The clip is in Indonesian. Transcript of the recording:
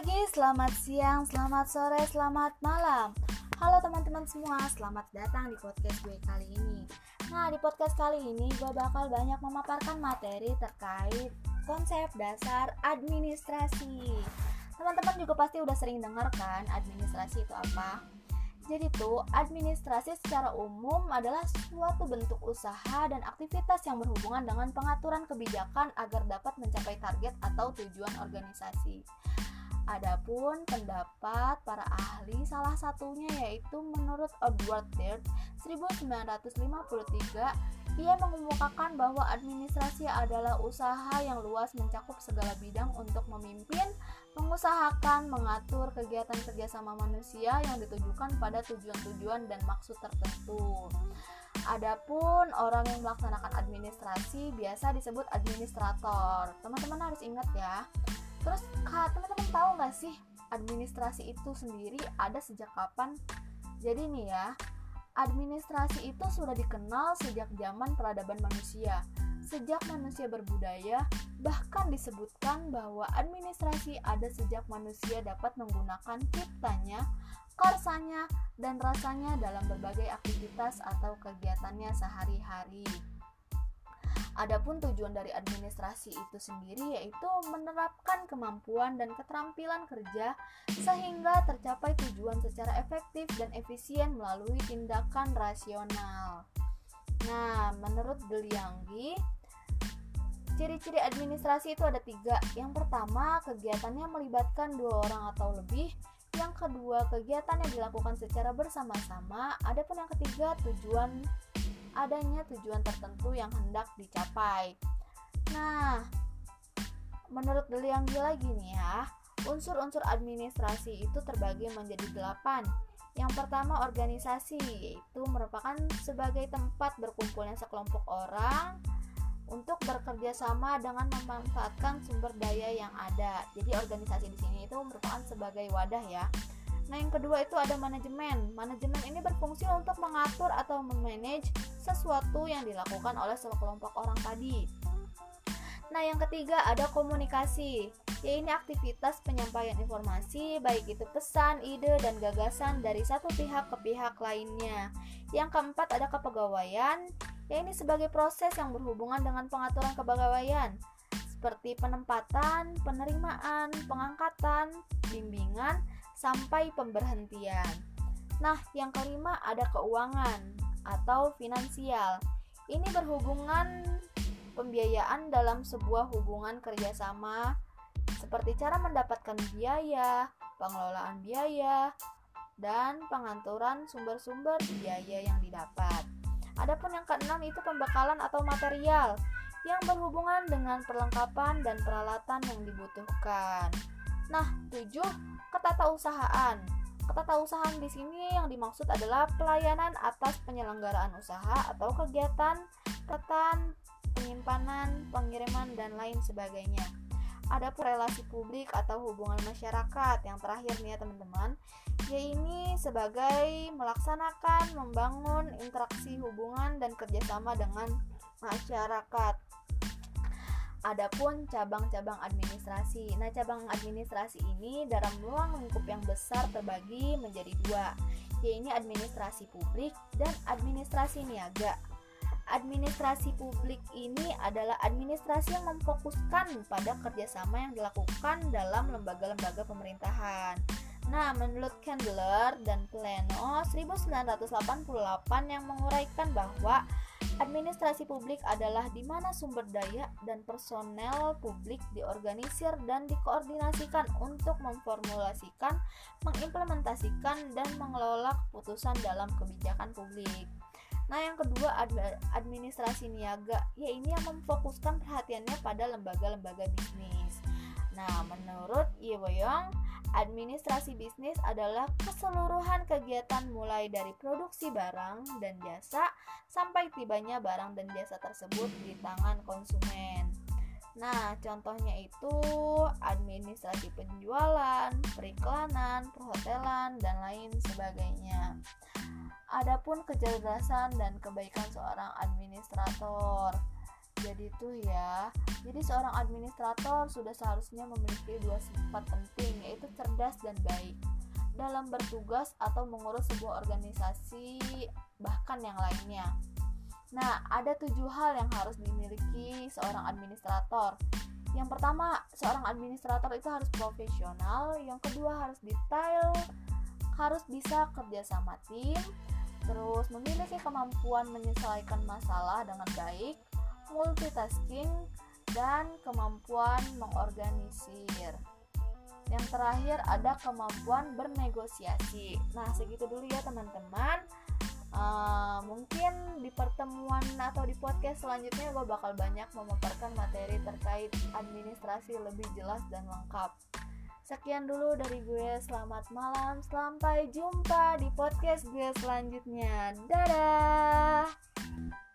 pagi, selamat siang, selamat sore, selamat malam Halo teman-teman semua, selamat datang di podcast gue kali ini Nah, di podcast kali ini gue bakal banyak memaparkan materi terkait konsep dasar administrasi Teman-teman juga pasti udah sering denger kan administrasi itu apa? Jadi tuh, administrasi secara umum adalah suatu bentuk usaha dan aktivitas yang berhubungan dengan pengaturan kebijakan agar dapat mencapai target atau tujuan organisasi. Adapun pendapat para ahli salah satunya yaitu menurut Edward Baird 1953 ia mengemukakan bahwa administrasi adalah usaha yang luas mencakup segala bidang untuk memimpin, mengusahakan, mengatur kegiatan kerjasama manusia yang ditujukan pada tujuan-tujuan dan maksud tertentu. Adapun orang yang melaksanakan administrasi biasa disebut administrator. Teman-teman harus ingat ya, Terus teman-teman tahu nggak sih administrasi itu sendiri ada sejak kapan? Jadi nih ya, administrasi itu sudah dikenal sejak zaman peradaban manusia. Sejak manusia berbudaya, bahkan disebutkan bahwa administrasi ada sejak manusia dapat menggunakan ciptanya, karsanya, dan rasanya dalam berbagai aktivitas atau kegiatannya sehari-hari. Adapun tujuan dari administrasi itu sendiri yaitu menerapkan kemampuan dan keterampilan kerja sehingga tercapai tujuan secara efektif dan efisien melalui tindakan rasional. Nah, menurut Delianggi, ciri-ciri administrasi itu ada tiga. Yang pertama, kegiatannya melibatkan dua orang atau lebih. Yang kedua, kegiatannya dilakukan secara bersama-sama. Adapun yang ketiga, tujuan adanya tujuan tertentu yang hendak dicapai. Nah, menurut Delianggi lagi nih ya, unsur-unsur administrasi itu terbagi menjadi delapan. Yang pertama organisasi, yaitu merupakan sebagai tempat berkumpulnya sekelompok orang untuk bekerja sama dengan memanfaatkan sumber daya yang ada. Jadi organisasi di sini itu merupakan sebagai wadah ya Nah, yang kedua itu ada manajemen. Manajemen ini berfungsi untuk mengatur atau memanage sesuatu yang dilakukan oleh sekelompok orang tadi. Nah, yang ketiga ada komunikasi. Ya ini aktivitas penyampaian informasi, baik itu pesan, ide, dan gagasan dari satu pihak ke pihak lainnya. Yang keempat ada kepegawaian. Ya ini sebagai proses yang berhubungan dengan pengaturan kepegawaian seperti penempatan, penerimaan, pengangkatan, bimbingan, sampai pemberhentian. Nah, yang kelima ada keuangan atau finansial. Ini berhubungan pembiayaan dalam sebuah hubungan kerjasama seperti cara mendapatkan biaya, pengelolaan biaya, dan pengaturan sumber-sumber biaya yang didapat. Adapun yang keenam itu pembekalan atau material yang berhubungan dengan perlengkapan dan peralatan yang dibutuhkan. Nah, tujuh ketatausahaan. Ketatausahaan di sini yang dimaksud adalah pelayanan atas penyelenggaraan usaha atau kegiatan, ketan, penyimpanan, pengiriman, dan lain sebagainya. Ada relasi publik atau hubungan masyarakat yang terakhir nih ya teman-teman ini sebagai melaksanakan, membangun interaksi hubungan dan kerjasama dengan masyarakat Adapun cabang-cabang administrasi. Nah, cabang administrasi ini dalam ruang lingkup yang besar terbagi menjadi dua, yaitu administrasi publik dan administrasi niaga. Administrasi publik ini adalah administrasi yang memfokuskan pada kerjasama yang dilakukan dalam lembaga-lembaga pemerintahan. Nah, menurut Candler dan Pleno 1988 yang menguraikan bahwa Administrasi publik adalah di mana sumber daya dan personel publik diorganisir dan dikoordinasikan untuk memformulasikan, mengimplementasikan, dan mengelola keputusan dalam kebijakan publik. Nah, yang kedua administrasi niaga, ya ini yang memfokuskan perhatiannya pada lembaga-lembaga bisnis. Nah, menurut Boyong, administrasi bisnis adalah keseluruhan kegiatan mulai dari produksi barang dan jasa sampai tibanya barang dan jasa tersebut di tangan konsumen. Nah, contohnya itu administrasi penjualan, periklanan, perhotelan, dan lain sebagainya. Adapun kecerdasan dan kebaikan seorang administrator. Jadi itu ya, jadi seorang administrator sudah seharusnya memiliki dua sifat penting yaitu cerdas dan baik dalam bertugas atau mengurus sebuah organisasi bahkan yang lainnya. Nah, ada tujuh hal yang harus dimiliki seorang administrator. Yang pertama, seorang administrator itu harus profesional. Yang kedua, harus detail, harus bisa kerja sama tim, terus memiliki kemampuan menyesuaikan masalah dengan baik, multitasking, dan kemampuan mengorganisir. Yang terakhir ada kemampuan bernegosiasi. Nah, segitu dulu ya teman-teman. Uh, mungkin di pertemuan atau di podcast selanjutnya gue bakal banyak memaparkan materi terkait administrasi lebih jelas dan lengkap. Sekian dulu dari gue, selamat malam, sampai jumpa di podcast gue selanjutnya. Dadah!